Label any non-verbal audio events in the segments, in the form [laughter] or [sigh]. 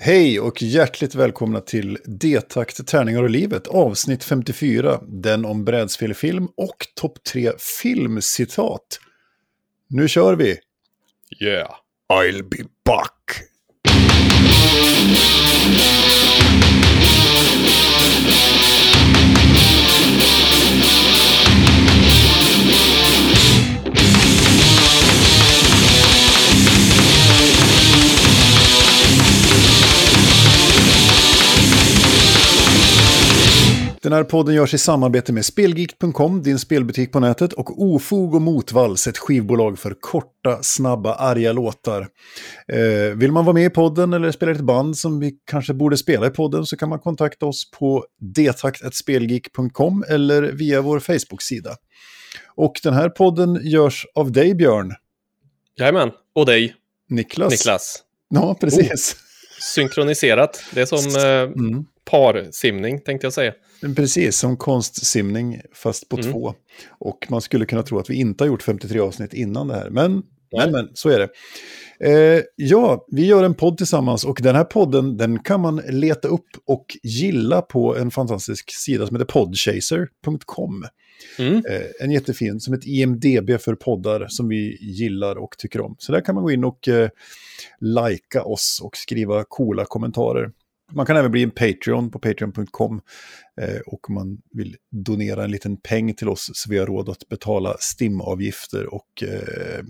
Hej och hjärtligt välkomna till D-takt Tärningar och livet, avsnitt 54, den om brädspelfilm och topp 3 filmcitat. Nu kör vi! Yeah. I'll be back! Den här podden görs i samarbete med Spelgeek.com, din spelbutik på nätet, och Ofog och Motvalls, ett skivbolag för korta, snabba, arga låtar. Eh, vill man vara med i podden eller spela ett band som vi kanske borde spela i podden så kan man kontakta oss på detakt.spelgeek.com eller via vår Facebook-sida. Och den här podden görs av dig, Björn. Jajamän, och dig, Niklas. Niklas. Ja, precis. Synkroniserat, det är som [laughs] eh, Mm. Parsimning tänkte jag säga. Men Precis, som konstsimning fast på Mm. två. Och man skulle kunna tro att vi inte har gjort 53 avsnitt innan det här. Men, Nej. men, men så är det. Eh, ja, vi gör en podd tillsammans och den här podden den kan man leta upp och gilla på en fantastisk sida som heter podchaser.com. Mm. Eh, en jättefin, som ett IMDB för poddar som vi gillar och tycker om. Så där kan man gå in och eh, likea oss och skriva coola kommentarer. Man kan även bli en Patreon på patreon.com eh, och om man vill donera en liten peng till oss så vi har råd att betala STIM-avgifter och eh,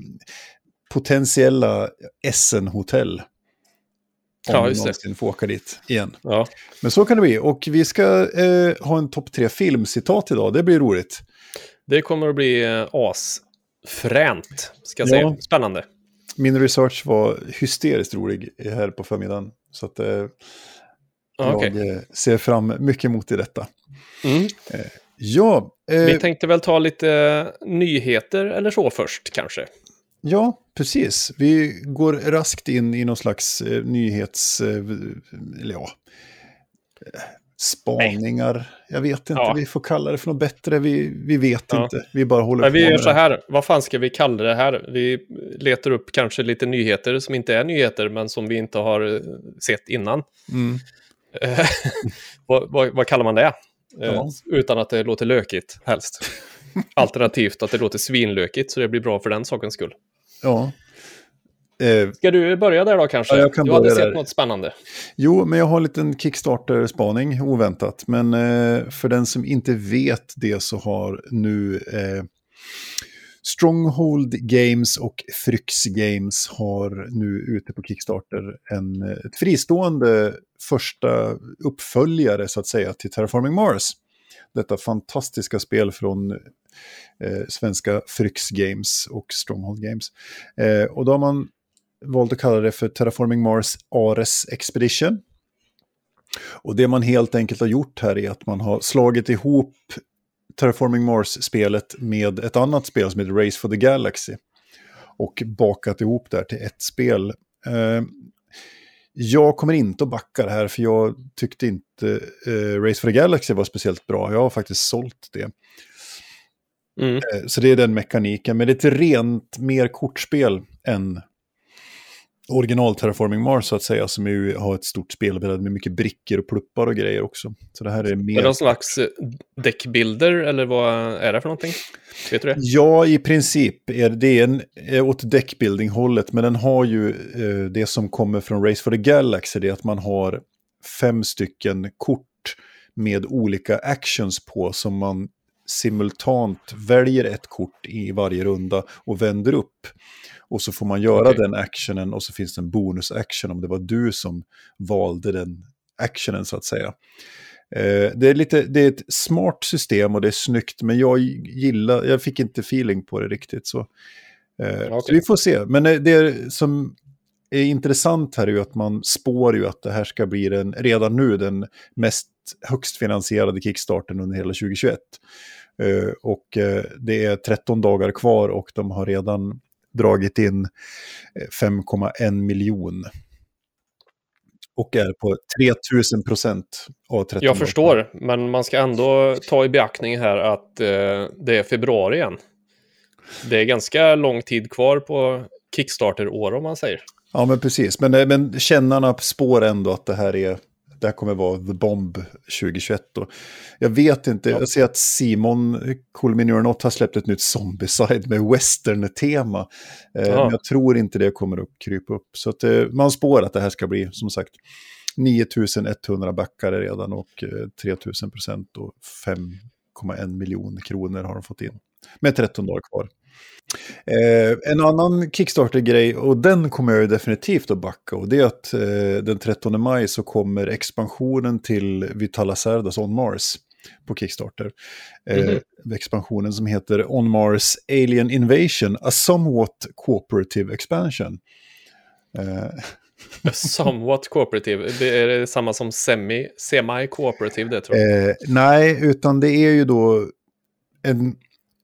potentiella Essen-hotell. Om Ja, vi just det. någonsin får åka dit igen. Ja. Men så kan det bli. Och vi ska eh, ha en topp tre filmcitat idag. Det blir roligt. Det kommer att bli eh, asfränt, ska jag Ja. säga. Spännande. Min research var hysteriskt rolig här på förmiddagen. Så att, eh, Ja, jag eh, ser fram mycket emot i detta. Mm. Ja, eh, Vi tänkte väl ta lite eh, nyheter eller så först kanske. ja, precis. Vi går raskt in i någon slags eh, nyhets... Eh, eller ja, eh, spaningar. Jag vet inte, Ja. vi får kalla det för något bättre. Vi, vi vet Ja. inte. Vi bara håller Nej, på vi gör så här, vad fan ska vi kalla det här? Vi letar upp kanske lite nyheter som inte är nyheter, men som vi inte har eh, sett innan. Mm. Eh, [laughs] vad, vad, vad kallar man det? Eh, Ja. Utan att det låter lökigt, helst. Alternativt att det låter svinlökigt, så det blir bra för den sakens skull. Ja. Eh, Ska du börja där då kanske? Ja, jag kan du hade sett där. något spännande. Jo, men jag har en liten Kickstarter-spaning, oväntat. Men eh, för den som inte vet det så har nu eh, Stronghold Games och Fryx Games har nu ute på Kickstarter en, eh, ett fristående första uppföljare så att säga till Terraforming Mars. Detta fantastiska spel från eh, svenska Fryx Games och Stronghold Games. Eh, och då har man valt att kalla det för Terraforming Mars Ares Expedition. Och det man helt enkelt har gjort här är att man har slagit ihop Terraforming Mars-spelet med ett annat spel som heter Race for the Galaxy. Och bakat ihop det här till ett spel. Eh, jag kommer inte att backa det här för jag tyckte inte eh, Race for the Galaxy var speciellt bra. Jag har faktiskt sålt det. Mm. Eh, Så det är den mekaniken, men det är ett rent mer kortspel än original Terraforming Mars så att säga, som ju har ett stort spelbräde med mycket brickor och pluppar och grejer också. Så det här är Är mer... det någon slags eh, deckbuilder eller vad är det för någonting? Vet du det? Ja, i princip är det en, är åt deckbuilding-hållet, men den har ju eh, det som kommer från Race for the Galaxy, det är att man har fem stycken kort med olika actions på som man simultant väljer ett kort i varje runda och vänder upp. Och så får man göra Okej. den actionen och så finns det en bonus-action om det var du som valde den actionen så att säga. Eh, det, är lite, det är ett smart system och det är snyggt, men jag gillar, jag fick inte feeling på det riktigt. Så, eh, så Okej. vi får se. Men eh, det som är intressant här är ju att man spår ju att det här ska bli den, redan nu den mest högst finansierade kickstarten under hela 2021. Eh, och eh, det är 13 dagar kvar och de har redan dragit in eh, 5,1 miljon. Och är på 3000 procent av 13 Jag förstår, men man ska ändå ta i beaktning här att eh, det är februari igen. Det är ganska lång tid kvar på Kickstarter-år om man säger. Ja, men precis. Men, men kännarna spår ändå att det här är det här kommer vara The Bomb 2021. Då. Jag vet inte, ja. jag ser att Simon Cool Not har släppt ett nytt Zombicide med western-tema. Eh, men jag tror inte det kommer att krypa upp. Så att, eh, man spår att det här ska bli, som sagt, 9100 backare redan och eh, 3000 procent och 5,1 miljoner kronor har de fått in. Med 13 dagar kvar. Eh, en annan Kickstarter-grej, och den kommer jag definitivt att backa, och det är att eh, den 13 maj så kommer expansionen till Vitala Cerdas On Mars på Kickstarter. Eh, mm -hmm. Expansionen som heter On Mars Alien Invasion, a somewhat cooperative expansion. Eh. [laughs] somewhat cooperative, det är samma som semi, semi-cooperative det tror jag. Eh, nej, utan det är ju då en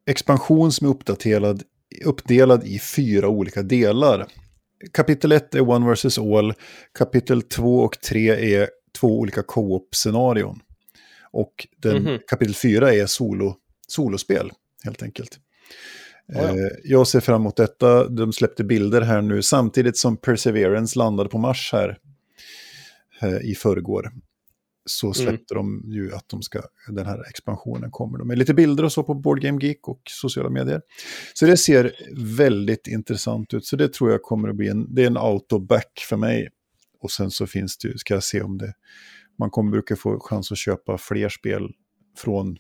expansion som är uppdaterad uppdelad i fyra olika delar. Kapitel 1 är One vs. All, kapitel 2 och 3 är två olika co-op-scenarion. Och den, mm -hmm. kapitel 4 är solo, solospel, helt enkelt. Oh ja. Eh, jag ser fram emot detta. De släppte bilder här nu samtidigt som Perseverance landade på Mars här eh, i förrgår så mm. släppte mm. de ju att de ska, den här expansionen kommer. De med lite bilder och så på Board Game Geek och sociala medier. Så det ser väldigt intressant ut. Så det tror jag kommer att bli en, det är en autoback för mig. Och sen så finns det ju, ska jag se om det, man kommer brukar få chans att köpa fler spel från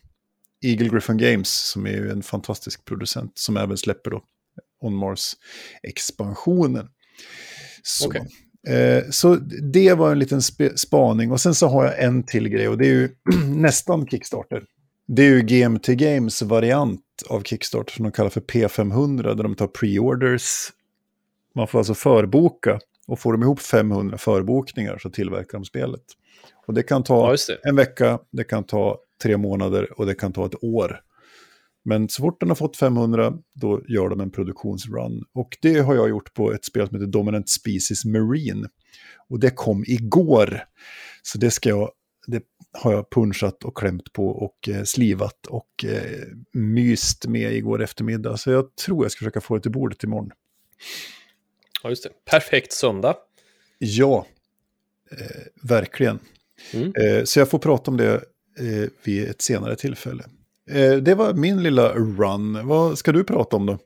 Eagle Griffin Games som är ju en fantastisk producent som även släpper då On Mars-expansionen. Så okay. Eh, så det var en liten spaning. Och sen så har jag en till grej och det är ju [clears throat] nästan Kickstarter. Det är ju GMT Games variant av Kickstarter som de kallar för P500 där de tar pre-orders. Man får alltså förboka och får de ihop 500 förbokningar så tillverkar de spelet. Och det kan ta ja, en vecka, det kan ta tre månader och det kan ta ett år. Men så fort den har fått 500, då gör de en produktionsrun. Och det har jag gjort på ett spel som heter Dominant Species Marine. Och det kom igår. Så det ska jag, det har jag punchat och klämt på och eh, slivat och eh, myst med igår eftermiddag. Så jag tror jag ska försöka få det till bordet imorgon. Ja, just det. Perfekt söndag. Ja, eh, verkligen. Mm. Eh, så jag får prata om det eh, vid ett senare tillfälle. Eh, det var min lilla run. Vad ska du prata om då?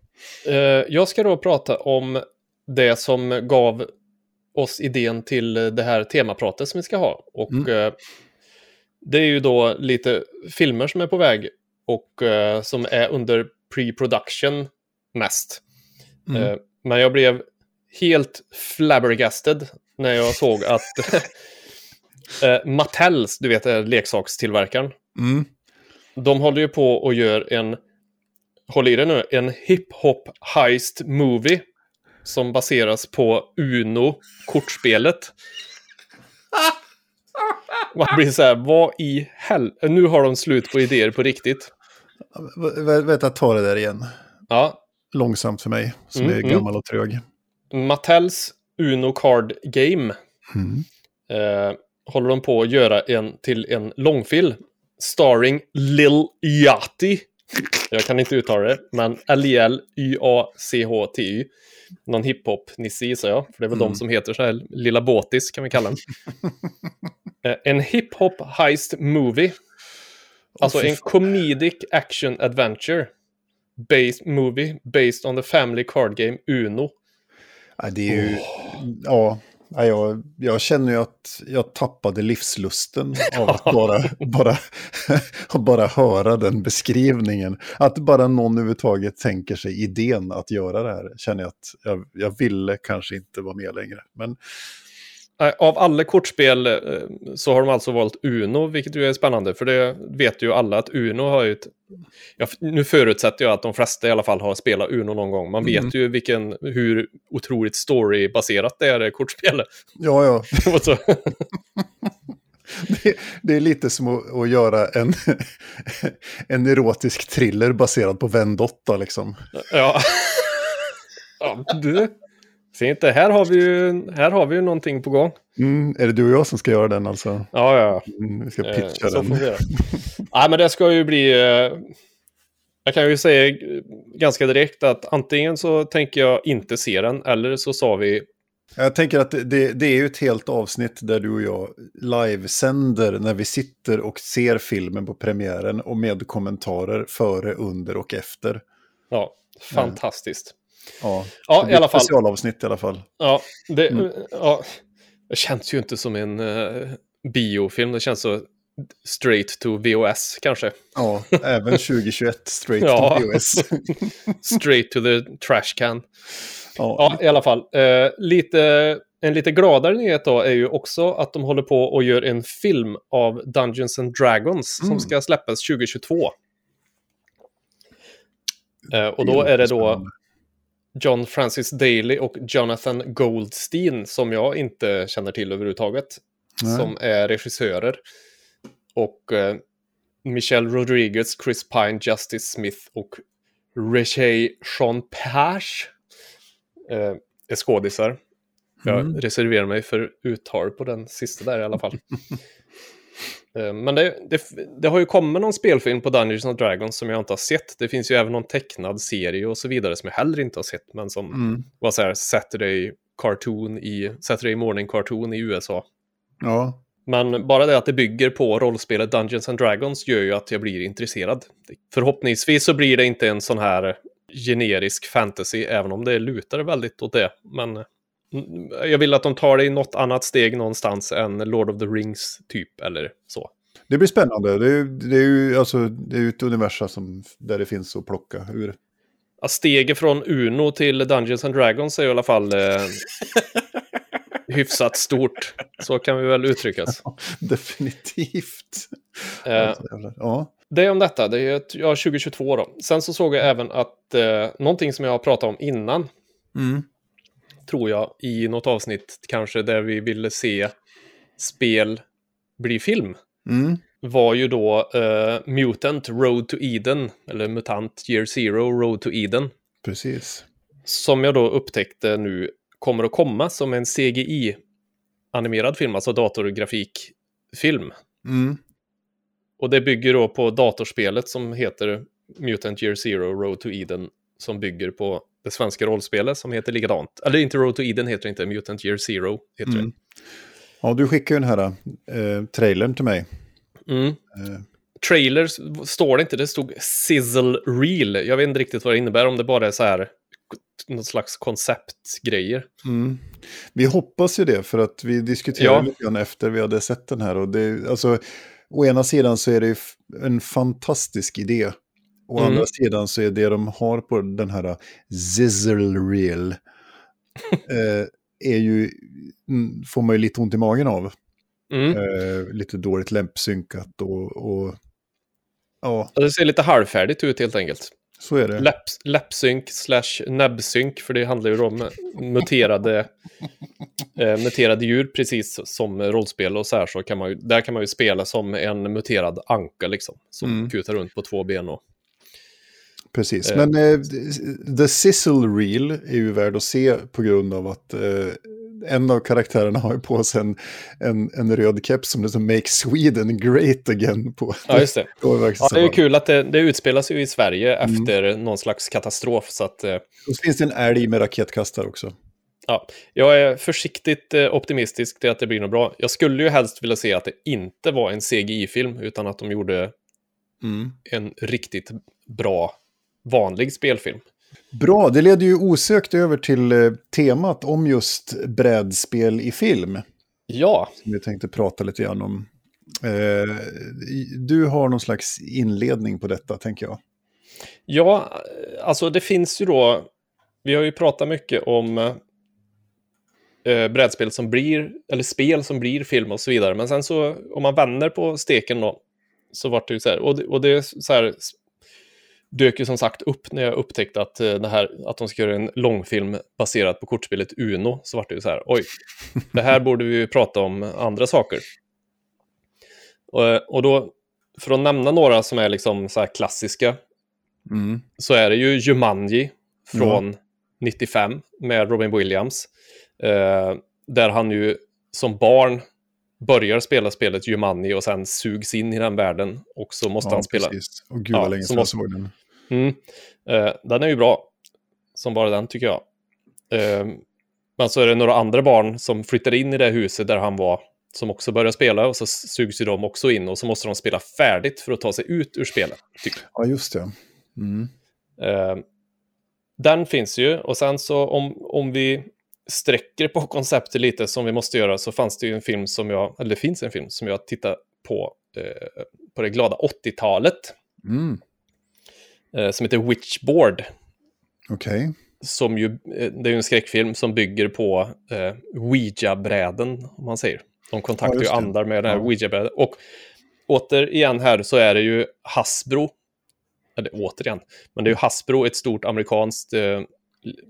Eh, jag ska då prata om det som gav oss idén till det här temapratet som vi ska ha. Och mm. Eh, det är ju då lite filmer som är på väg och som är under pre-production mest. Mm. Men jag blev helt flabbergasted när jag såg att [laughs] Mattels, du vet leksakstillverkaren, mm de håller ju på och gör en, håll i det nu, en hiphop heist movie. Som baseras på Uno, kortspelet. Man blir så här, vad i helvete, nu har de slut på idéer på riktigt. Vänta, ta det där igen. Ja. Långsamt för mig, som mm, är mm. gammal och trög. Mattels Uno Card Game. Mm. Eh, håller de på att göra en till en långfilm starring Lil Yachty. Jag kan inte uttala det, men L-I-L-Y-A-C-H-T-Y. Någon hiphop-nisse gissar jag, för det är väl mm. de som heter så här, Lilla Båtis kan vi kalla den. [laughs] Eh, en hiphop heist movie. Alltså en comedic action adventure. Based movie based on the family card game Uno. Ja, det är ju, oh. ja, jag, jag känner ju att jag tappade livslusten av att bara, bara, [laughs] bara höra den beskrivningen. Att bara någon överhuvudtaget tänker sig idén att göra det här. Känner jag att jag, jag ville kanske inte vara med längre. Men av alla kortspel eh, så har de alltså valt Uno, vilket ju är spännande, för det vet ju alla att Uno har ju ett... Ja, nu förutsätter jag att de flesta i alla fall har spelat Uno någon gång. Man vet mm. ju vilken, hur otroligt storybaserat det är, kortspelet. [laughs] Ja, ja. [laughs] det, det, är lite som att, att göra en, [laughs] en erotisk thriller baserad på Vendotta, liksom. Ja. ja du, Se inte, här har vi ju, här har vi ju någonting på gång. Mm, är det du och jag som ska göra den alltså? Ja, ja. Mm, vi ska pitcha eh, den. Nej, men det ska ju bli... Eh, jag kan ju säga ganska direkt att antingen så tänker jag inte se den, eller så sa vi Jag tänker att det, det är ju ett helt avsnitt där du och jag livesänder när vi sitter och ser filmen på premiären och med kommentarer före, under och efter. Ja, fantastiskt. Ja, Ja, i alla fall. Specialavsnitt i alla fall. Ja, det, Mm. ja, det känns ju inte som en uh, biofilm. Det känns så straight to VOS kanske. Ja, även [laughs] 2021 straight Ja. to VOS. [laughs] Straight to the trash can. Ja, Ja, i alla fall. Eh, lite, en lite gladare nyhet då är ju också att de håller på och gör en film av Dungeons and Dragons Mm. som ska släppas 2022. Eh, och då är det då. John Francis Daly och Jonathan Goldstein som jag inte känner till överhuvudtaget. Nej. Som är regissörer. Och eh, Michelle Rodriguez, Chris Pine, Justice Smith och Richey Sean Pash eh, är skådisar. Jag Mm. reserverar mig för uttal på den sista där i alla fall. [laughs] Eh, Men det, det, det har ju kommit någon spelfilm på Dungeons and Dragons som jag inte har sett. Det finns ju även någon tecknad serie och så vidare som jag heller inte har sett, men som Mm. var så här Saturday Cartoon i Saturday Morning Cartoon i USA. Ja, Men bara det att det bygger på rollspelet Dungeons and Dragons gör ju att jag blir intresserad. Förhoppningsvis så blir det inte en sån här generisk fantasy, även om det lutar väldigt åt det. Men jag vill att de tar det i något annat steg någonstans än Lord of the Rings typ, eller så. det blir spännande. Det är, det är ju alltså, det är ett universum som, där det finns att plocka ur. Ja, steget från Uno till Dungeons and Dragons är i alla fall eh, [laughs] hyfsat stort. Så kan vi väl uttryckas. Definitivt. Eh. Ja. Det är om detta, det är ja, 2022 då. Sen så såg jag även att eh, någonting som jag har pratat om innan, Mm. Tror jag, i något avsnitt kanske där vi ville se spel bli film, Mm. var ju då eh, Mutant Road to Eden, eller Mutant Year Zero Road to Eden, Precis. som jag då upptäckte nu kommer att komma som en CGI-animerad film, alltså datorgrafikfilm. Mm. Och det bygger då på datorspelet som heter Mutant Year Zero Road to Eden, som bygger på det svenska rollspelet som heter likadant. Eller inte Road to Eden heter det inte, Mutant Year Zero heter Mm. Ja, du skickade ju den här eh, trailern till mig. det. Mm. Eh, Trailers står det inte, det stod sizzle reel. Jag vet inte riktigt vad det innebär, om det bara är så här något slags konceptgrejer. Mm. Vi hoppas ju det, för att vi diskuterade Ja. lite grann efter vi hade sett den här. Och det, alltså, å ena sidan så är det ju en fantastisk idé. Å Mm. andra sidan så är det de har på den här zizzle reel [laughs] eh, är ju, mm, får man ju lite ont i magen av. Mm. Eh, lite dåligt läppsynkat och, och ja, Det ser lite halvfärdigt ut helt enkelt. så är det. Läpp, läppsynk slash näbbsynk, för det handlar ju om muterade, [laughs] eh, muterade djur, precis som rollspel och så här. Så kan man ju, där kan man ju spela som en muterad anka, liksom, som Mm. kutar runt på två ben. Och, Precis, Eh. men eh, The Sizzle Reel är ju värd att se på grund av att eh, en av karaktärerna har ju på sig en, en, en röd keps som det som Make Sweden Great Again på. ja, just det. [laughs] Det verkligen Ja, det är kul att det, det utspelas ju i Sverige Mm. efter någon slags katastrof. Så att, eh, Och så finns det en älg med raketkastare också. ja, jag är försiktigt eh, optimistisk till att det blir något bra. Jag skulle ju helst vilja se att det inte var en CGI-film, utan att de gjorde en riktigt bra vanlig spelfilm. Bra, det leder ju osökt över till eh, temat om just brädspel i film. Ja, Som vi tänkte prata lite grann om. Eh, du har någon slags inledning på detta, tänker jag. Ja, alltså det finns ju då, vi har ju pratat mycket om eh, brädspel som blir, eller spel som blir film och så vidare, men sen så om man vänder på steken då, så vart det ju så här, och det, och det är så här, dök ju som sagt upp när jag upptäckte att, eh, det här, att de ska göra en långfilm baserad på kortspelet Uno, så vart det ju så här, oj, det här borde vi ju prata om andra saker. Och, och då, för att nämna några som är liksom så här klassiska, Mm. så är det ju Jumanji från 95 med Robin Williams. Eh, där han ju som barn börjar spela spelet Jumanji och sen sugs in i den världen. Och så måste han spela. Precis. Och gud Ja, vad länge så sedan jag måste- såg den. Mm. Eh, den är ju bra, som bara den tycker jag. Eh, men så är det några andra barn som flyttar in i det huset där han var, som också börjar spela och så sugs ju de också in och så måste de spela färdigt för att ta sig ut ur spelet. Typ. Ja, just det. Mm. Uh, den finns ju och sen så om, om vi sträcker på konceptet lite som vi måste göra så fanns det ju en film som jag, eller det finns en film som jag tittar på eh, på det glada 80-talet. Mm. Eh, som heter Witchboard. Okej. Okay. Som ju, eh, det är ju en skräckfilm som bygger på eh, Ouija-bräden, om man säger. De kontaktar ja, ju andar med det här ja. Ouija-brädet. Och återigen här så är det ju Hasbro, eller återigen, men det är ju Hasbro, ett stort amerikanskt eh,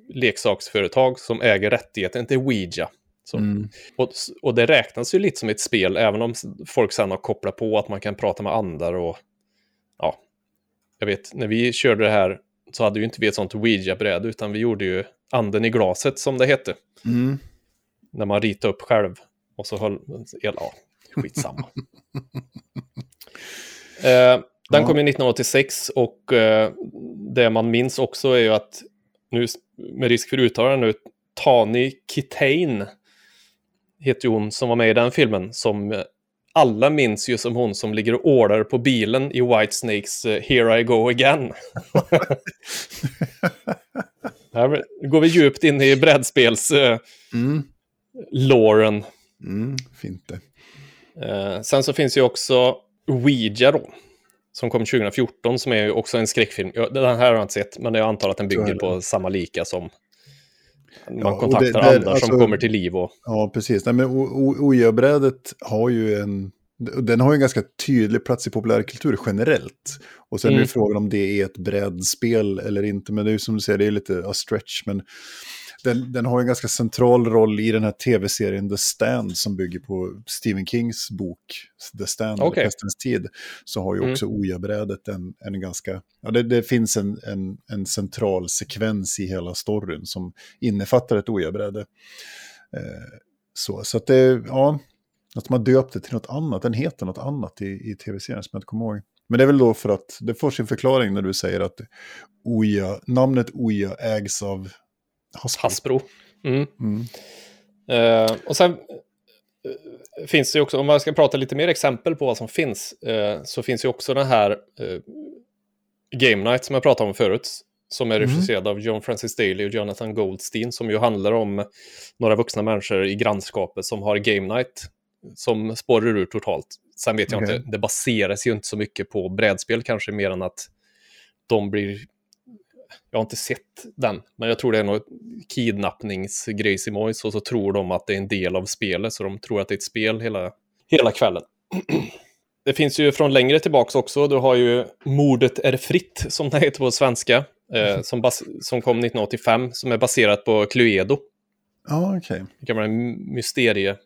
leksaksföretag som äger rättigheten till Ouija. Mm. Och, och, det räknas ju lite som ett spel, även om folk sen har kopplat på att man kan prata med andar och ja, jag vet, när vi körde det här så hade ju inte vi ett sånt Ouija-bräde, utan vi gjorde ju anden i glaset som det hette. Mm. När man ritade upp själv och så höll, ja, skitsamma. [laughs] eh, den kom ju 1986 och eh, det man minns också är ju att, nu med risk för uttalande nu, Tani Kitain heter hon som var med i den filmen, som eh, alla minns ju som hon som ligger och ordar på bilen i Whitesnakes uh, Here I Go Again. [laughs] Här går vi djupt in i brädspels uh, mm. Loren. Mm, fint det. Sen så finns ju också Ouija då, som kom 2014, som är ju också en skräckfilm. Den här har jag inte sett, men jag antar att den bygger på samma lika som man ja, kontaktar det, det, andar alltså, som kommer till liv. Och... Ja, precis. Nej, men Ouija-brädet har ju en... Den har ju en ganska tydlig plats i populärkultur generellt. Och sen mm. är frågan om det är ett brädspel eller inte. Men det är ju som du säger, det är lite a stretch. Men den, den har en ganska central roll i den här tv-serien The Stand som bygger på Stephen Kings bok The Stand, okay. Pestens tid. Så har ju mm. också mm. Oja-brädet en, en ganska... Ja, det, det finns en, en, en, central sekvens i hela storyn som innefattar ett Oja-bräde. Eh, så, så att det, ja, att har döpt det till något annat. Den heter något annat i, i tv-serien som jag inte kommer ihåg. Men det är väl då för att det får sin förklaring när du säger att Oja, namnet Oja ägs av Hasbro. Hasbro. Mm. Mm. Uh, och sen uh, finns det också, om man ska prata lite mer exempel på vad som finns, uh, så finns ju också den här Game Night som jag pratade om förut, som är mm. regisserad av John Francis Daly och Jonathan Goldstein, som ju handlar om några vuxna människor i grannskapet som har Game Night, som spårar ur totalt. Sen vet jag okay. inte, det baseras ju inte så mycket på brädspel kanske, mer än att de blir jag har inte sett den, men jag tror det är något kidnappningsgrejsimojs och så tror de att det är en del av spelet, så de tror att det är ett spel hela, hela kvällen. [clears throat] Det finns ju från längre tillbaka också, du har ju Mordet är fritt, som det heter på svenska, eh, som, som kom 1985, som är baserat på Cluedo. Ja, okej. Okay. Det gamla mysteriespelet.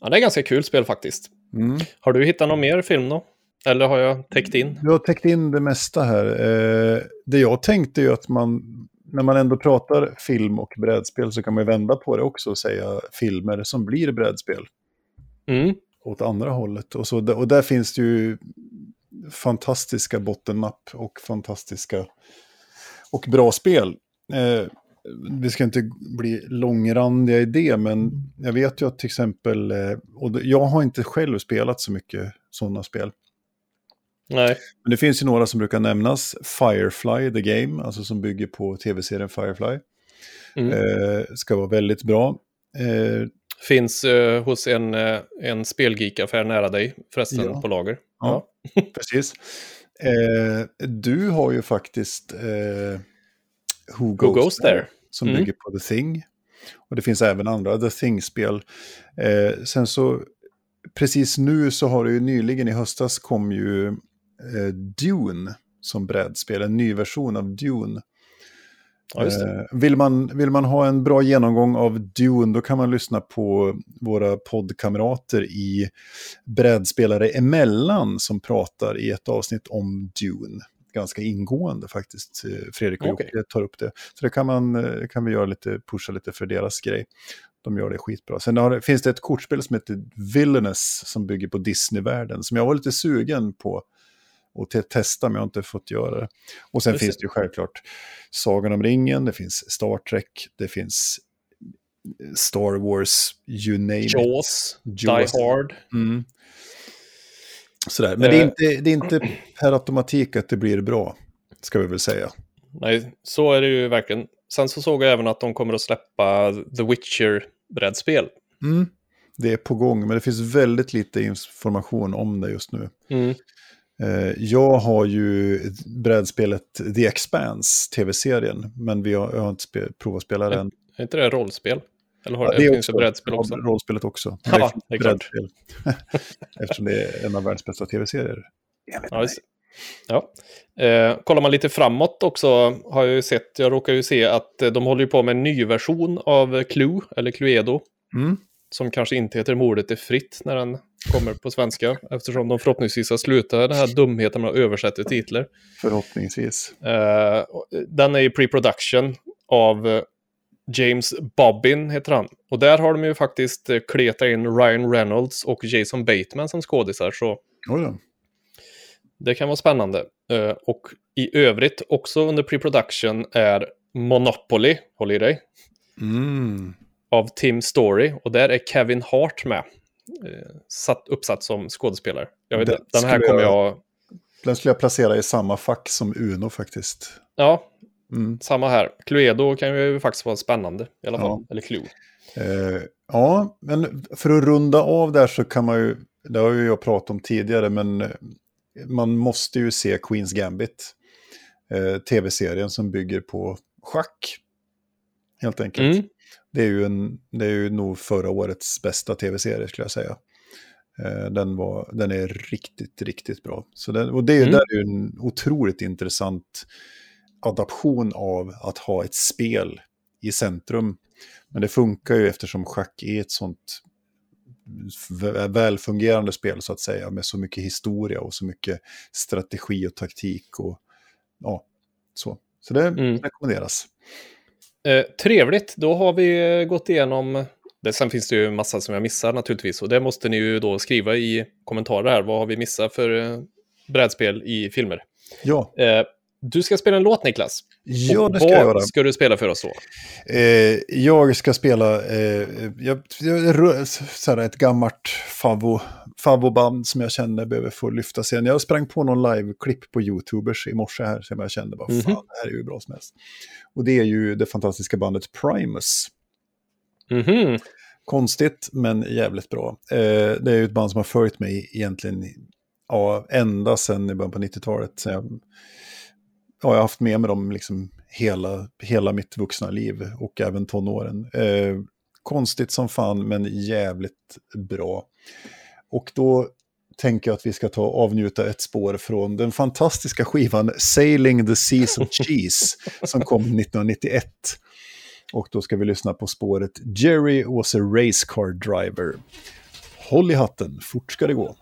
Ja, det är ganska kul spel faktiskt. Mm. Har du hittat någon mer film då? Eller har jag täckt in? Du har täckt in det mesta här. Eh, det jag tänkte är att man, när man ändå pratar film och brädspel så kan man vända på det också och säga filmer som blir brädspel. Mm. Åt andra hållet. Och, så, och där finns det ju fantastiska bottennapp och fantastiska och bra spel. Eh, vi ska inte bli långrandiga i det, men jag vet ju att till exempel, eh, och jag har inte själv spelat så mycket sådana spel. Nej. Men det finns ju några som brukar nämnas. Firefly, the game, alltså som bygger på tv-serien Firefly. Mm. Eh, ska vara väldigt bra. Eh, Finns eh, hos en, eh, en spelgeek-affär nära dig, förresten, ja. på lager. Ja, ja. [laughs] precis. Eh, du har ju faktiskt eh, Who, Goes, Who Goes There, there? som mm. bygger på The Thing. Och det finns även andra The Thing-spel. sen så, precis nu så har det ju nyligen i höstas kom ju eh, Dune som brädspel, en ny version av Dune. Ja, eh, vill, man, vill man ha en bra genomgång av Dune då kan man lyssna på våra poddkamrater i Brädspelare emellan som pratar i ett avsnitt om Dune. Ganska ingående faktiskt. Eh, Fredrik och okay. tar upp det. Så det kan, man, eh, kan vi göra lite, pusha lite för deras grej. De gör det skitbra. Sen har, finns det ett kortspel som heter Villainous som bygger på Disney-världen som jag var lite sugen på och te testa, men jag har inte fått göra det. Och sen Just finns det ju självklart Sagan om ringen, det finns Star Trek, det finns Star Wars, you name it. Jaws, Die Jaws. Hard. Mm. Sådär. Men det är, Eh. inte, det är inte per automatik att det blir bra, ska vi väl säga. Nej, så är det ju verkligen. Sen så såg jag även att de kommer att släppa The Witcher-brädspel. Mm. Det är på gång, men det finns väldigt lite information om det just nu. Mm. Eh, Jag har ju brädspelet The Expanse, tv-serien, men vi har, jag har inte spe, provat att spela den. Är inte det rollspel? Eller har Ja, det, det är finns det brädspel Ja, också? Rollspelet också. Ja, [laughs] det är brädspel. [laughs] Eftersom det är en av världens bästa tv-serier. Ja, ja. Eh, kollar man lite framåt också har jag ju sett, jag råkar ju se att eh, de håller ju på med en ny version av Clue, eller Cluedo, Mm. som kanske inte heter Mordet är fritt när den kommer på svenska, eftersom de förhoppningsvis har slutat den här dumheten med att översätta titlar. Förhoppningsvis. Eh, den är i pre-production av eh, James Bobbin, heter han. Och där har de ju faktiskt eh, kletat in Ryan Reynolds och Jason Bateman som skådisar, så det kan vara spännande. Eh, och i övrigt, också under pre-production, är Monopoly, håll i dig, Mm. av Tim Story. Och där är Kevin Hart med, eh, satt, uppsatt som skådespelare. Jag vet den här kommer jag- jag... Den skulle jag placera i samma fack som Uno faktiskt. Ja, Mm. samma här. Cluedo kan ju faktiskt vara spännande i alla fall. Ja. Eller Clue. Eh, ja, men för att runda av där så kan man ju, det har ju jag pratat om tidigare, men eh, man måste ju se Queens Gambit. Eh, Tv-serien som bygger på schack. Helt enkelt. Mm. Det, är ju en, det är ju nog förra årets bästa tv-serie skulle jag säga. Eh, den, var, den är riktigt, riktigt bra. Så den, och det är, Mm. där är en otroligt intressant adaption av att ha ett spel i centrum. Men det funkar ju eftersom schack är ett sånt välfungerande spel så att säga. Med så mycket historia och så mycket strategi och taktik och ja, så. Så det Mm. rekommenderas. Eh, trevligt, då har vi eh, gått igenom... Det, sen finns det ju massa som jag missar naturligtvis. Och det måste ni ju då skriva i kommentarer här. Vad har vi missat för eh, brädspel i filmer? Ja, Eh, du ska spela en låt Niklas. ja det ska jag göra. ska du spela för oss då? Eh, jag ska spela eh, jag, jag, så här, ett gammalt favvo, favvoband som jag känner behöver få lyfta sen. Jag sprang på någon live-klipp på YouTubers i morse här som jag kände bara, Mhm. fan, det här är ju bra som helst. Och det är ju det fantastiska bandet Primus. Mhm. Konstigt, men jävligt bra. Eh, det är ju ett band som har följt mig egentligen ja, ända sedan i början på 90-talet. Jag, ja, jag har haft med mig dem liksom hela, hela mitt vuxna liv och även tonåren. Eh, konstigt som fan, men jävligt bra. Och då tänker jag att vi ska ta avnjuta ett spår från den fantastiska skivan Sailing the Seas of [laughs] Cheese som kom 1991. Och då ska vi lyssna på spåret Jerry was a race car driver. Håll i hatten, fort ska det gå.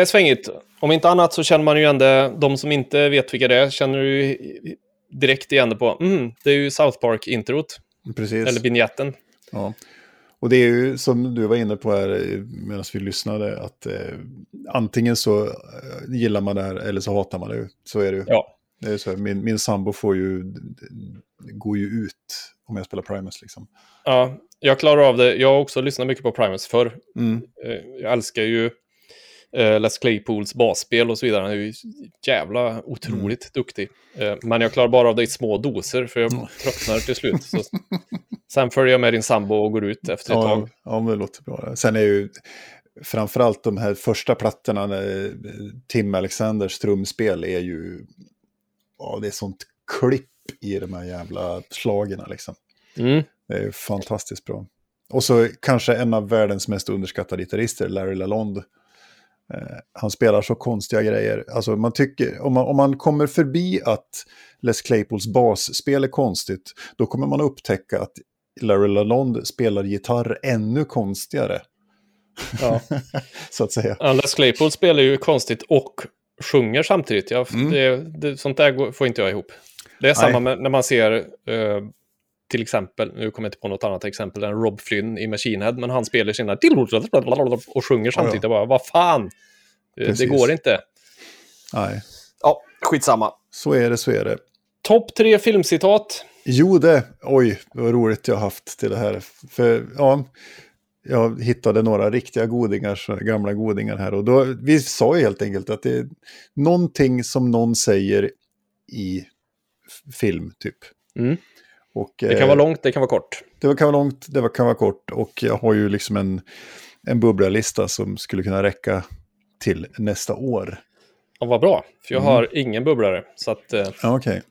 Är svängigt. Om inte annat så känner man ju det. De som inte vet vilka det är känner ju direkt igen det på. Mm, det är ju South Park-introt. Precis. Eller vignetten. Ja. Och det är ju som du var inne på här medan vi lyssnade, att eh, antingen så eh, gillar man det här eller så hatar man det. Så är det ju. Ja. Det är så här, min, min sambo får ju, går ju ut om jag spelar Primus liksom. Ja, jag klarar av det. Jag har också lyssnat mycket på Primus förr. Mm. Eh, Jag älskar ju eh, Les Claypools basspel och så vidare. Han är ju jävla otroligt duktig. Eh, men jag klarar bara av det i små doser för jag tröttnar till slut. Så, [laughs] sen följer jag med din sambo och går ut efter ett Ja, tag. ja, men det låter bra. Sen är ju framförallt de här första plattorna, när Tim Alexanders trumspel är ju, ja det är sånt klipp i de här jävla slagerna liksom. Mm. Det är fantastiskt bra. Och så kanske en av världens mest underskattade gitarrister, Larry Lalonde. Eh, han spelar så konstiga grejer. Alltså man tycker, om man, om man kommer förbi att Les Claypools basspel är konstigt, då kommer man upptäcka att Larry Lalonde spelar gitarr ännu konstigare. Ja. [laughs] så att säga. Ja, Les Claypool spelar ju konstigt och sjunger samtidigt. Jag, Mm. det, det, sånt där går- får inte jag ihop. Det är samma med, när man ser, eh, till exempel, nu kommer jag inte på något annat exempel än Rob Flynn i Machine Head, men han spelar sina och sjunger samtidigt. Jag bara, vad fan? Eh, Det Precis. går inte. Nej, Ja, skitsamma. så är det, så är det. Topp tre filmcitat. Jo, det. Oj, vad roligt jag har haft till det här. För, ja, jag hittade några riktiga godingar, så- gamla godingar här. Och då, vi sa ju helt enkelt att det är någonting som någon säger i film, typ. Mm. Och, Det kan eh, vara långt, det kan vara kort. det kan vara långt, det kan vara kort. Och jag har ju liksom en, en bubblalista som skulle kunna räcka till nästa år. Ja, vad bra, för jag Mm. har ingen bubblare. Så att, eh, Ja, Okej.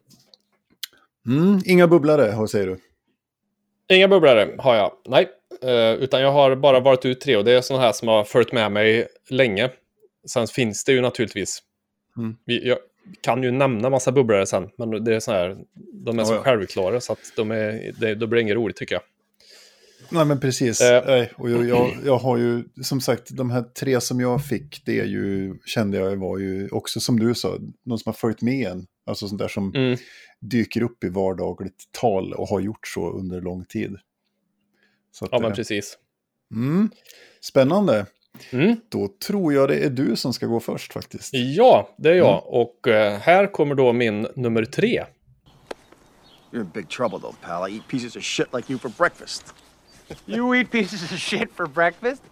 Mm, inga bubblare, vad säger du? Inga bubblare har jag, nej. Eh, utan jag har bara varit ut tre och det är sådana här som har följt med mig länge. Sen finns det ju naturligtvis. Mm. Vi, jag kan ju nämna massa bubblare sen, men det är så här, de är så Ja, ja. självklara så att de är, det, då blir det inget roligt tycker jag. Nej, men precis. Eh. Nej, och jag, jag, jag har ju, som sagt, de här tre som jag fick, det är ju, kände jag var ju också, som du sa, någon som har följt med en. Alltså sånt där som Mm. dyker upp i vardagligt tal och har gjort så under lång tid. Att, Ja, men eh, precis. mm, spännande. Mm. Då tror jag det är du som ska gå först faktiskt. Ja, det är jag. Mm. Och eh, här kommer då min nummer tre. You're in big trouble, though, pal. I eat pieces of shit like you for breakfast. [laughs] You eat pieces of shit for breakfast?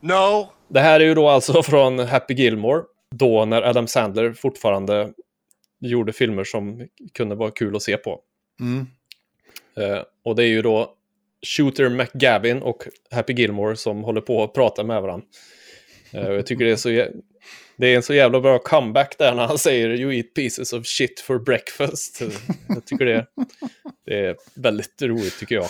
No. Det här är ju då alltså [laughs] från Happy Gilmore. Då när Adam Sandler fortfarande gjorde filmer som kunde vara kul att se på. Mm. Eh, och det är ju då Shooter McGavin och Happy Gilmore som håller på att prata med varandra. Eh, jag tycker det är så det är en så jävla bra comeback där när han säger You eat pieces of shit for breakfast. Jag tycker det, det är väldigt roligt tycker jag.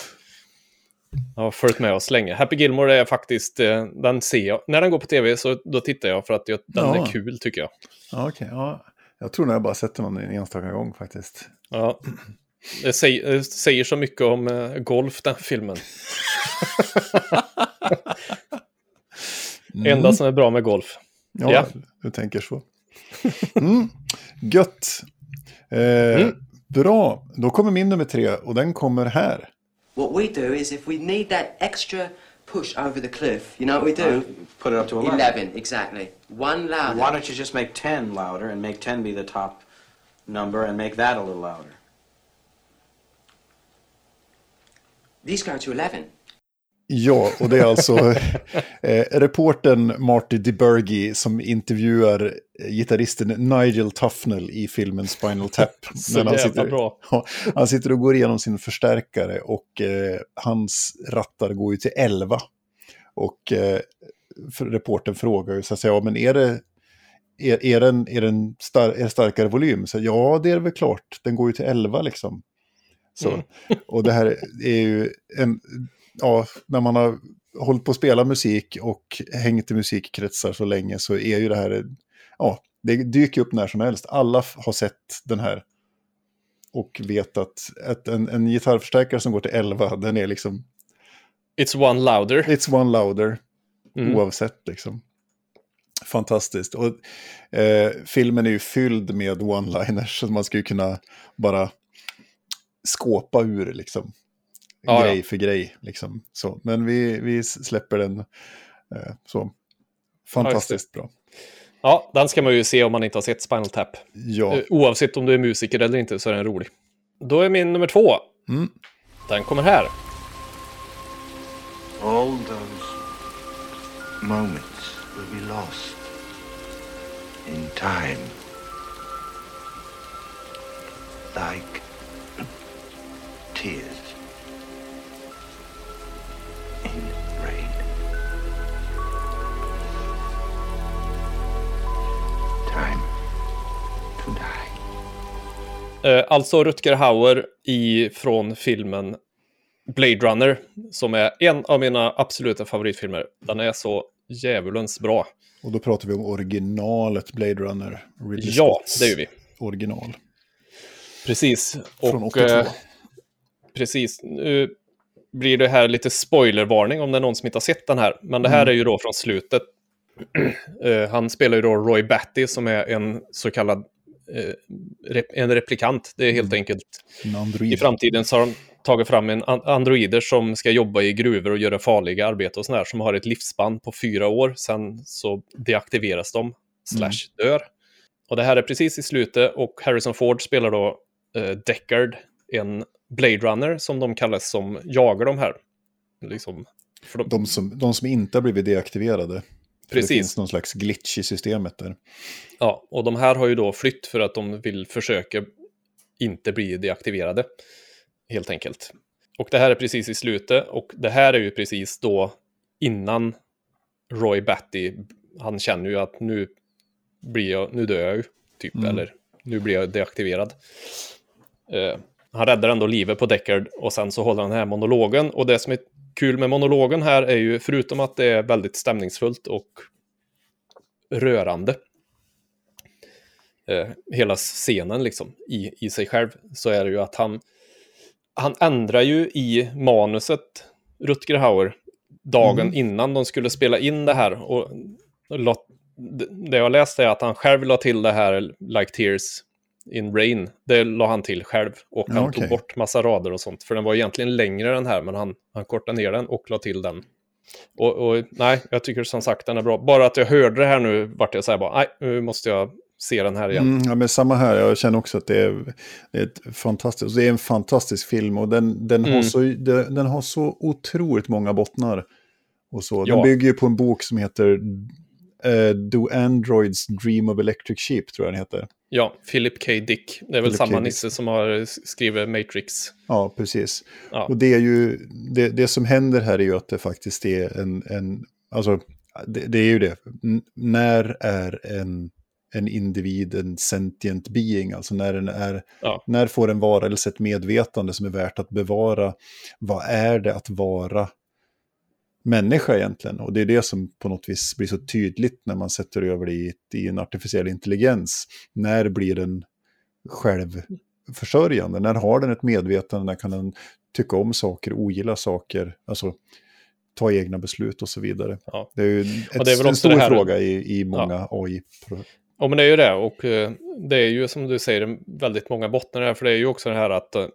Jag har följt med oss länge. Happy Gilmore är faktiskt, eh, den ser jag. När den går på tv så då tittar jag för att jag, den Ja. är kul tycker jag. Ja, okej. ja. Jag tror nog jag bara sett den en enstaka gång faktiskt. Ja. Det säger, det säger så mycket om eh, golf, den filmen. Enda som är bra med golf. Ja, Ja. du tänker så. Mm. Gött. Eh, Bra, då kommer min nummer tre och den kommer här. What we do is if we need that extra push over the cliff, you know what we do? Uh, put it up to 11. 11, exactly. One louder. Why don't you just make 10 louder and make 10 be the top number and make that a little louder? These go to 11. Ja, och det är alltså [laughs] eh, reporten Marty DeBurgi som intervjuar eh, gitarristen Nigel Tufnell i filmen Spinal Tap. [laughs] Så han, sitter, bra. [laughs] Ja, han sitter och går igenom sin förstärkare och eh, hans rattar går ju till 11. Och eh, för, reporten frågar ju så att säga, ja, men är det, är, är den, är den star, är det starkare volym? Så, ja, det är väl klart, den går ju till 11 liksom. Så, Mm. [laughs] Och det här är ju en, ja, när man har hållit på att spela musik och hängt i musikkretsar så länge så är ju det här, ja, det dyker upp när som helst. Alla har sett den här och vet att, att en, en gitarrförstärkare som går till 11, den är liksom, It's one louder. it's one louder, Mm. oavsett liksom. Fantastiskt. Och, eh, filmen är ju fylld med one-liners, så man skulle kunna bara skåpa ur liksom. Ja, grej ja. för grej. Liksom. Så, men vi, vi släpper den eh, så. Fantastiskt bra. Ja, den ska man ju se om man inte har sett Spinal Tap. Ja, Eh, Oavsett om du är musiker eller inte så är den rolig. Då är min nummer två. Mm. Den kommer här. All those moments will be lost in time. Like tears in rain. Time to die. Eh, alltså Rutger Hauer i, från filmen Blade Runner, som är en av mina absoluta favoritfilmer. Den är så djävulens bra. och då pratar vi om originalet Blade Runner. Ridley Ja, Scotts det gör vi. Original. Precis. Från Och, 82. Precis. Nu blir det här lite spoilervarning om det är någon som inte har sett den här. Men det här är ju då från slutet. [clears throat] Eh, han spelar ju då Roy Batty som är en så kallad eh, rep en replikant. Det är helt enkelt En android. i framtiden så har de tagit fram en an- androider som ska jobba i gruvor och göra farliga arbete och sådär, som har ett livsspann på fyra år. Sen så deaktiveras de, slash dör. Och det här är precis i slutet och Harrison Ford spelar då eh, Deckard, en Blade Runner som de kallas som jagar de här. Liksom, de, De som, de som inte har blivit deaktiverade. För Det Precis. finns någon slags glitch i systemet där. Ja, och de här har ju då flytt för att de vill försöka inte bli deaktiverade. Helt enkelt. Och det här är precis i slutet och det här är ju precis då innan Roy Batty, han känner ju att nu blir jag, nu dör jag ju, typ, eller nu blir jag deaktiverad. Eh, han räddar ändå livet på Deckard och sen så håller han den här monologen och det som är kul med monologen här är ju, förutom att det är väldigt stämningsfullt och rörande, eh, hela scenen liksom i, i sig själv så är det ju att han, han ändrar ju i manuset Rutger Hauer dagen innan de skulle spela in det här. Och, och det jag läste är att han själv la till det här Like Tears in Rain. Det la han till själv och Ja, han okej. tog bort massa rader och sånt. För den var egentligen längre den här men han, han kortade ner den och la till den. Och, och nej, jag tycker som sagt den är bra. Bara att jag hörde det här nu vart jag så här bara, nej, nu måste jag se den här igen. Mm, ja, men samma här, jag känner också att det är, det är, ett fantastiskt, det är en fantastisk film och den, den, har Mm. så, den, den har så otroligt många bottnar. Och så. Den Ja. bygger ju på en bok som heter eh, Do Androids Dream of Electric Sheep, tror jag den heter. Ja, Philip K. Dick. Det är väl Philip samma nisse som har skrivit Matrix. Ja, precis. Ja. Och det är ju, det, det som händer här är ju att det faktiskt är en, en alltså, det, det är ju det. N- när är en, en individ en sentient being, alltså när, den är, Ja. när får en varelse ett medvetande som är värt att bevara? Vad är det att vara människa egentligen? Och det är det som på något vis blir så tydligt när man sätter över det i, i en artificiell intelligens. När blir den självförsörjande? När har den ett medvetande? När kan den tycka om saker, ogilla saker, alltså ta egna beslut och så vidare? Ja. Det är ju Och det är ett, en stor här- fråga i, i många AI. Ja, men det är ju det. Och eh, det är ju som du säger väldigt många bottnar här. För det är ju också det här att eh,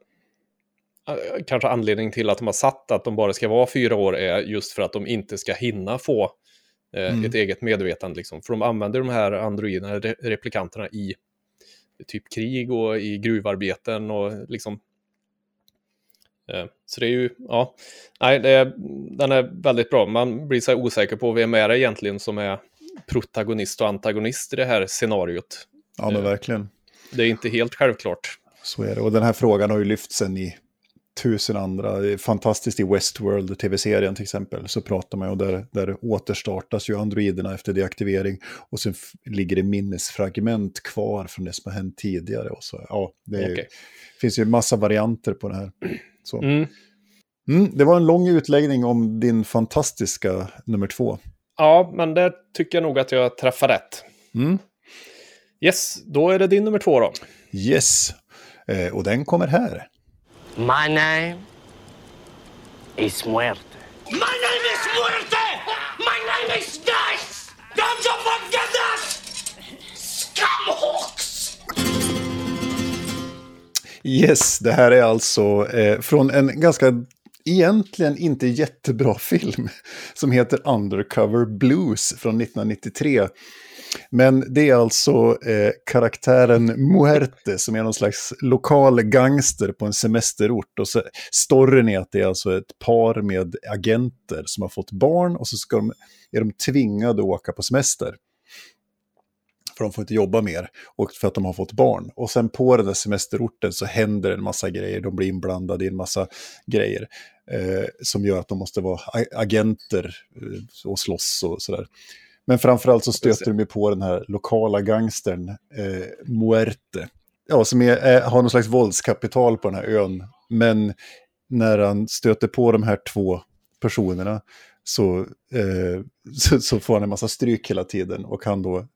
kanske anledning till att de har satt att de bara ska vara fyra år är just för att de inte ska hinna få eh, Mm. ett eget medvetande. Liksom. För de använder de här androiderna, re- replikanterna i typ krig och i gruvarbeten och liksom Eh, Så det är ju, ja, nej, det den är väldigt bra. Man blir så osäker på vem är det egentligen som är protagonist och antagonist i det här scenariot. Ja, men Eh. verkligen. Det är inte helt självklart. Så är det. Och den här frågan har ju lyfts sen i tusen andra. Fantastiskt i Westworld, tv-serien till exempel, så pratar man ju där, där återstartas ju androiderna efter deaktivering och sen ligger det minnesfragment kvar från det som har hänt tidigare. Och så, ja, det är, Okej. finns ju massa varianter på det här. Så. Mm. Mm, det var en lång utläggning om din fantastiska nummer två. Ja, men där tycker jag nog att jag träffar rätt. Mm. Yes, då är det din nummer två då. Yes, eh, och den kommer här. My name is Muerte. My name is Muerte! My name is Death! Don't you forget that! Scumhawks! Yes, det här är alltså eh, från en ganska egentligen inte jättebra [laughs] film som heter Undercover Blues från 1993. Men det är alltså eh, karaktären Muerte som är någon slags lokal gangster på en semesterort. Och så, storyn är att det är alltså ett par med agenter som har fått barn och så ska de, är de tvingade att åka på semester. För de får inte jobba mer och för att de har fått barn. Och sen på den där semesterorten så händer en massa grejer. De blir inblandade i en massa grejer eh, som gör att de måste vara agenter eh, och slåss och sådär. Men framförallt så stöter de ju på den här lokala gangstern eh, Muerte. Ja, som är, är, har någon slags våldskapital på den här ön. Men när han stöter på de här två personerna så, eh, [laughs] så, så, får han en massa stryk hela tiden. Och han då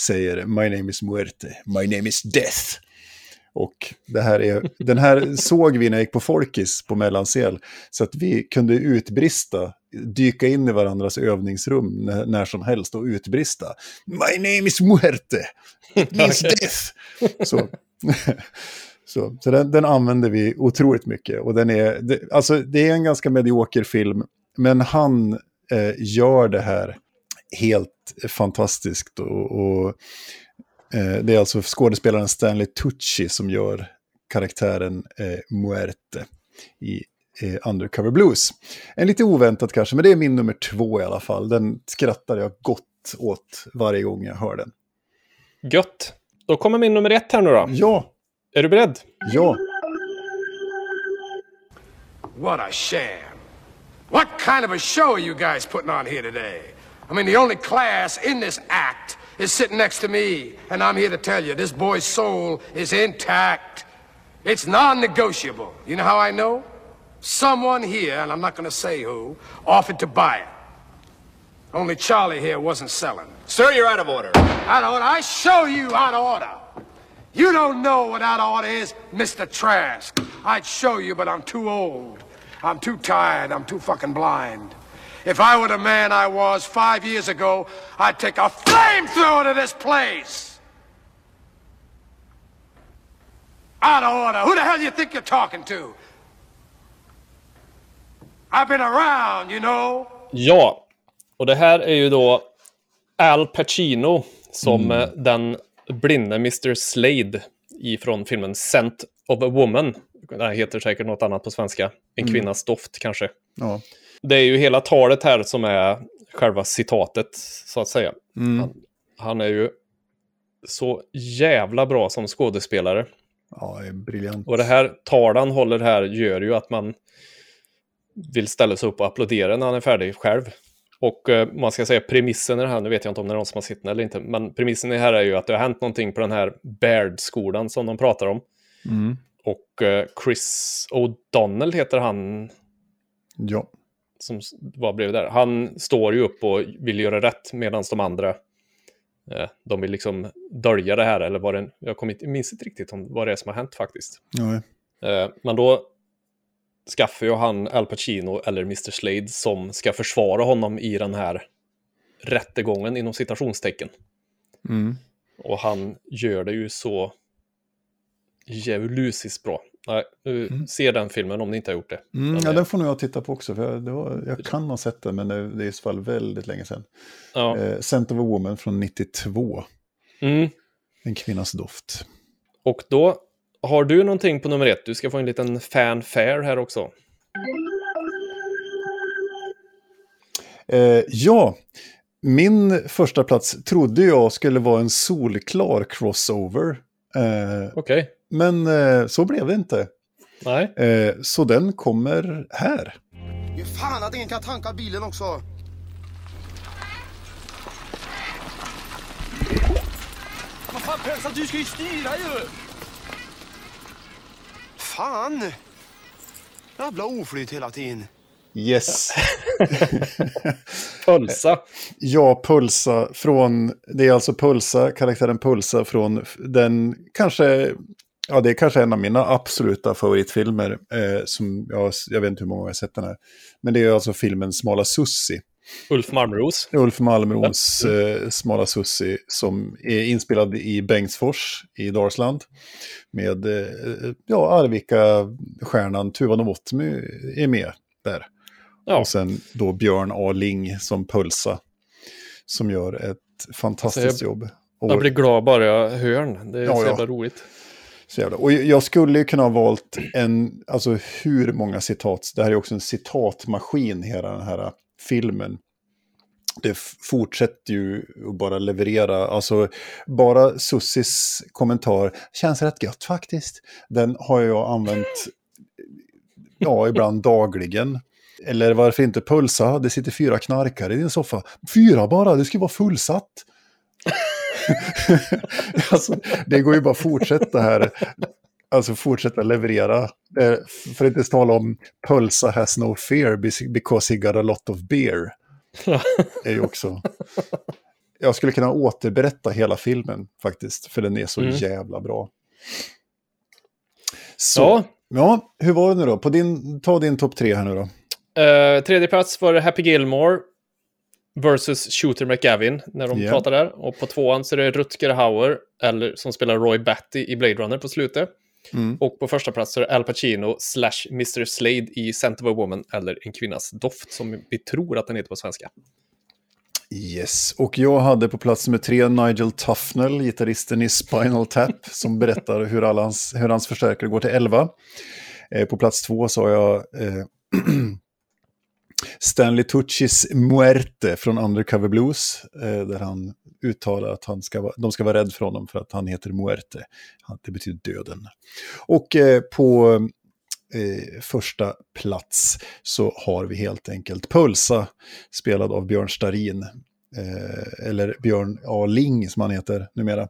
säger My name is Muerte, my name is Death. Och det här är, [laughs] den här såg vi när jag gick på Folkis på Mellansel. Så att vi kunde utbrista, dyka in i varandras övningsrum när, när som helst och utbrista. My name is Muerte, it means [laughs] death. Så, så, så den, den använder vi otroligt mycket. Och den är, det, alltså, det är en ganska medioker film, men han eh, gör det här helt fantastiskt. och, och Eh, det är alltså skådespelaren Stanley Tucci som gör karaktären eh, Muerte i eh, Undercover Blues. En lite oväntat kanske, men det är min nummer två i alla fall. Den skrattar jag gott åt varje gång jag hör den. Gött. Då kommer min nummer ett här nu då. Ja. Är du beredd? Ja. What a sham. What kind of a show are you guys putting on here today? I mean, the only class in this act is sitting next to me, and I'm here to tell you this boy's soul is intact. It's non negotiable. You know how I know? Someone here, and I'm not going to say who, offered to buy it. Only Charlie here wasn't selling. Sir, you're out of order. Out of order? I show you out of order. You don't know what out of order is, Mr. Trask. I'd show you, but I'm too old. I'm too tired. I'm too fucking blind. If I were the man I was five years ago, I'd take a flamethrower to this place. Out of order. Who the hell do you think you're talking to? I've been around, you know. Ja, och det här är ju då Al Pacino som mm. den blinde Mr. Slade ifrån filmen Scent of a Woman. Det heter säkert något annat på svenska. En mm. kvinnas doft kanske. Ja. Det är ju hela talet här som är själva citatet, så att säga. Mm. Han, han, är ju så jävla bra som skådespelare. Ja, det är briljant. Och det här talet han håller här gör ju att man vill ställa sig upp och applådera när han är färdig själv. Och eh, man ska säga premissen i det här, nu vet jag inte om det är någon som har sett den eller inte, men premissen i det här är ju att det har hänt någonting på den här Baird-skolan som de pratar om. Mm. Och eh, Chris O'Donnell heter han. Ja som var bredvid där, han står ju upp och vill göra rätt medan de andra eh, de vill liksom dölja det här eller vad det jag kommer inte, minns inte riktigt om vad det är som har hänt faktiskt. Nej. Eh, men då skaffar ju han Al Pacino eller Mr. Slade som ska försvara honom i den här rättegången inom citationstecken. Mm. Och han gör det ju så djävulusiskt bra. Nej, mm. se den filmen om ni inte har gjort det. Mm, den ja, är... den får nog jag titta på också. För jag, var, jag kan ha sett den, men det, det är i så fall väldigt länge sedan. Ja. Eh, Scent of a Woman från 92. Mm. En kvinnas doft. Och då har du någonting på nummer ett. Du ska få en liten fanfare här också. Eh, ja, min första plats trodde jag skulle vara en solklar crossover. Eh, Okej. Okay. Men eh, så blev det inte. Nej. Eh, så den kommer här. Ge fan att ingen kan tanka bilen också. Vad fan Pölsa, du ska ju styra ju! Fan! Jävla oflyt hela tiden. Yes. [laughs] Pulsa. Ja, Pulsa från, det är alltså Pulsa, karaktären Pulsa från den kanske Ja, det är kanske en av mina absoluta favoritfilmer. Eh, som jag, jag vet inte hur många jag har sett den här. Men det är alltså filmen Smala Sussi. Ulf Malmros. Ulf Malmros eh, Smala Sussi som är inspelad i Bengtsfors i Dalsland. Med eh, ja, Arvika-stjärnan Tuva Novotny är med där. Ja. Och sen då Björn A. Ling som Pulsa. Som gör ett fantastiskt Alltså, jobb. Och, Jag blir glad bara jag hör den. Det är Ja, så ja. jävla roligt så jävla. och jag skulle ju kunna ha valt en, alltså hur många citat, det här är också en citatmaskin hela den här filmen. Det fortsätter ju att bara leverera, alltså bara Sussis kommentar, känns rätt gött faktiskt. Den har jag använt, ja ibland dagligen. Eller varför inte pulsa, det sitter fyra knarkare i din soffa. Fyra bara, det ska vara fullsatt. [laughs] alltså, det går ju bara att fortsätta här. Alltså fortsätta leverera. Eh, För att inte tala om Pulsa has no fear because he got a lot of beer. [laughs] är ju också... Jag skulle kunna återberätta hela filmen faktiskt, för den är så Mm. jävla bra. Så, Ja. ja. hur var det nu då? På din, ta din topp tre här nu då. Eh, tredje plats var Happy Gilmore versus Shooter McGavin när de Ja. pratar där. Och på tvåan så är det Rutger Hauer, eller, som spelar Roy Batty i Blade Runner på slutet. Mm. Och på första plats så är det Al Pacino slash Mr. Slade i Scent of a Woman, eller En kvinnas doft, som vi tror att den heter på svenska. Yes, och jag hade på plats nummer tre Nigel Tufnell, gitarristen i Spinal Tap, som berättar hur, hans, hur hans förstärkare går till 11. Eh, på plats två så har jag eh, [clears throat] Stanley Tuccis Muerte från Undercover Blues, eh, där han uttalar att han ska de ska vara rädda för honom för att han heter Muerte. Det betyder döden. Och eh, på eh, första plats så har vi helt enkelt Pulsa, spelad av Björn Starin. Eh, eller Björn A. Ling som han heter numera.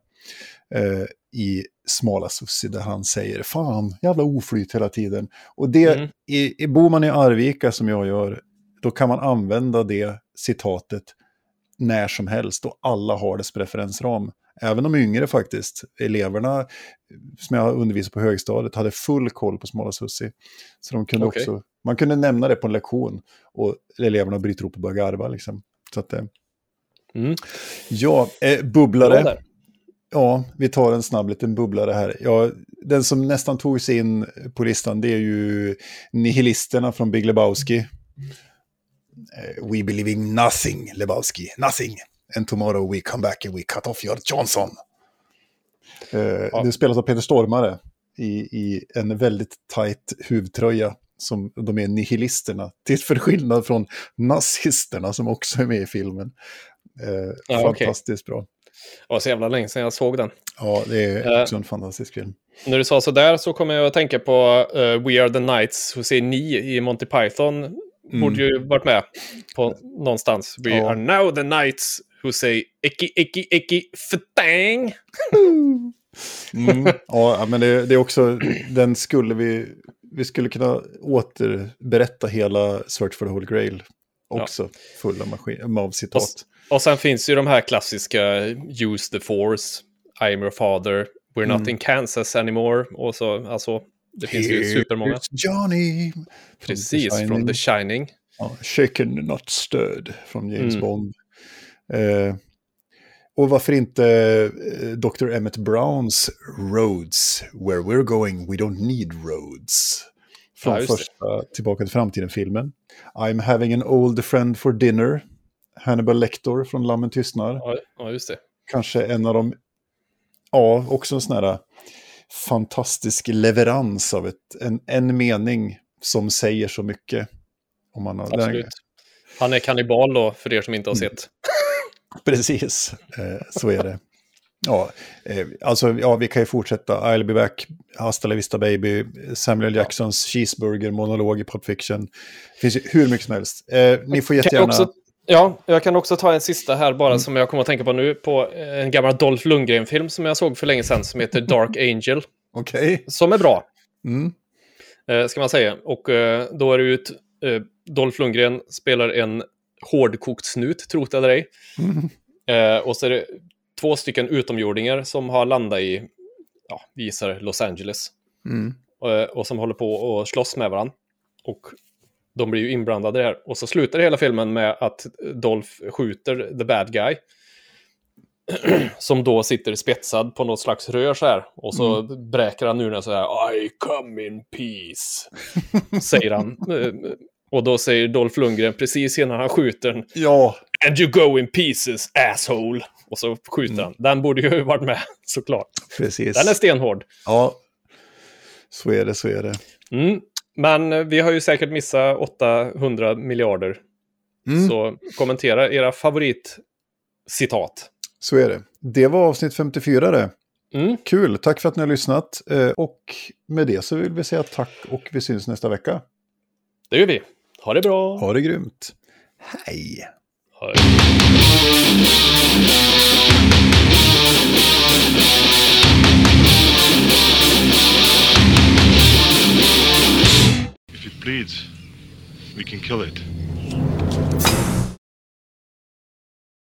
Eh, I Smala Sussi där han säger fan, jävla oflyt hela tiden. Och det, Mm. i, i, bor man i Arvika som jag gör, då kan man använda det citatet när som helst och alla har dess preferensram. Även de yngre faktiskt, eleverna som jag undervisar på högstadiet hade full koll på Smala Sussi. Så de kunde Okej. också, man kunde nämna det på en lektion och eleverna bryter ihop och börjar garva. Liksom. Så att, eh, Mm. ja, eh, bubblare. Ja, vi tar en snabb liten bubblare här. Ja, den som nästan tog sig in på listan det är ju nihilisterna från Big Lebowski. Eh, We believe in nothing, Lebowski, nothing. And tomorrow we come back and we cut off your Johnson. Eh, Det spelas av Peter Stormare i, i en väldigt tajt huvtröja som de är nihilisterna. Till skillnad från nazisterna som också är med i filmen. Eh, Ja, fantastiskt bra. Det var så jävla länge sedan jag såg den. Ja, det är Eh. också en fantastisk film. När du sa sådär så kommer jag att tänka på eh, We Are The Knights who say ni i Monty Python. Borde ju varit med på någonstans. We Ja. are now the knights who say eki, eki, eki, ftang. [laughs] Mm. ja, men det, det är också, den skulle vi, vi skulle kunna återberätta hela Search for the Holy Grail. Också full av, maskin, av citat. Och sen finns ju de här klassiska Use the force, I am your father, We're not in Kansas anymore. Och så, alltså, det finns ju supermånga. Johnny. från The Precis, Shining. The Shining. Ja, Shaken Not Stirred från James Mm. Bond. Eh, och varför inte eh, Dr. Emmett Browns Roads, Where We're Going We Don't Need Roads. Från Ja, första Tillbaka till framtiden-filmen. I'm having an old friend for dinner. Hannibal Lecter från Lammen tystnar. Ja, ja, just det. Kanske en av de, ja, också en sån här fantastisk leverans av ett, en, en mening som säger så mycket. Om man har, Absolut. Han är kannibal då, för er som inte har Mm. sett. [laughs] Precis, eh, så är det. Ja, eh, alltså, ja, vi kan ju fortsätta. I'll be back, Hasta la vista baby, Samuel Jacksons cheeseburger-monolog i Pulp Fiction. Det finns ju hur mycket som helst. Eh, ni får Kan jag jättegärna... också, ja, jag kan också ta en sista här bara Mm. som jag kommer att tänka på nu. På en gammal Dolph Lundgren-film som jag såg för länge sedan som heter Dark [laughs] Angel. Okej. Som är bra, Mm. eh, ska man säga. Och eh, då är det eh, Dolph Lundgren spelar en hårdkokt snut, trot eller ej. Eh, och så är det två stycken utomjordingar som har landat i, ja, vi gissar Los Angeles. Mm. Eh, och som håller på att slåss med varandra. Och de blir ju inblandade här. Och så slutar hela filmen med att Dolph skjuter the bad guy. [clears throat] som då sitter spetsad på något slags rör så här. Och så mm. bräker han ur den så här. I come in peace. [laughs] säger han. Eh, och då säger Dolph Lundgren precis innan han skjuter den. Ja. And you go in pieces, asshole. Och så skjuter mm. han. Den borde ju [laughs] varit med, såklart. Precis. Den är stenhård. Ja, så är det, så är det. Mm. Men eh, vi har ju säkert missat 800 miljarder. Mm. Så kommentera era favoritcitat. Så är det. Det var avsnitt 54 det. Mm. Kul, tack för att ni har lyssnat. Eh, och med det så vill vi säga tack och vi syns nästa vecka. Det gör vi. Ha det bra. Ha det grymt. Hej. Hej. Bleeds, we can kill it.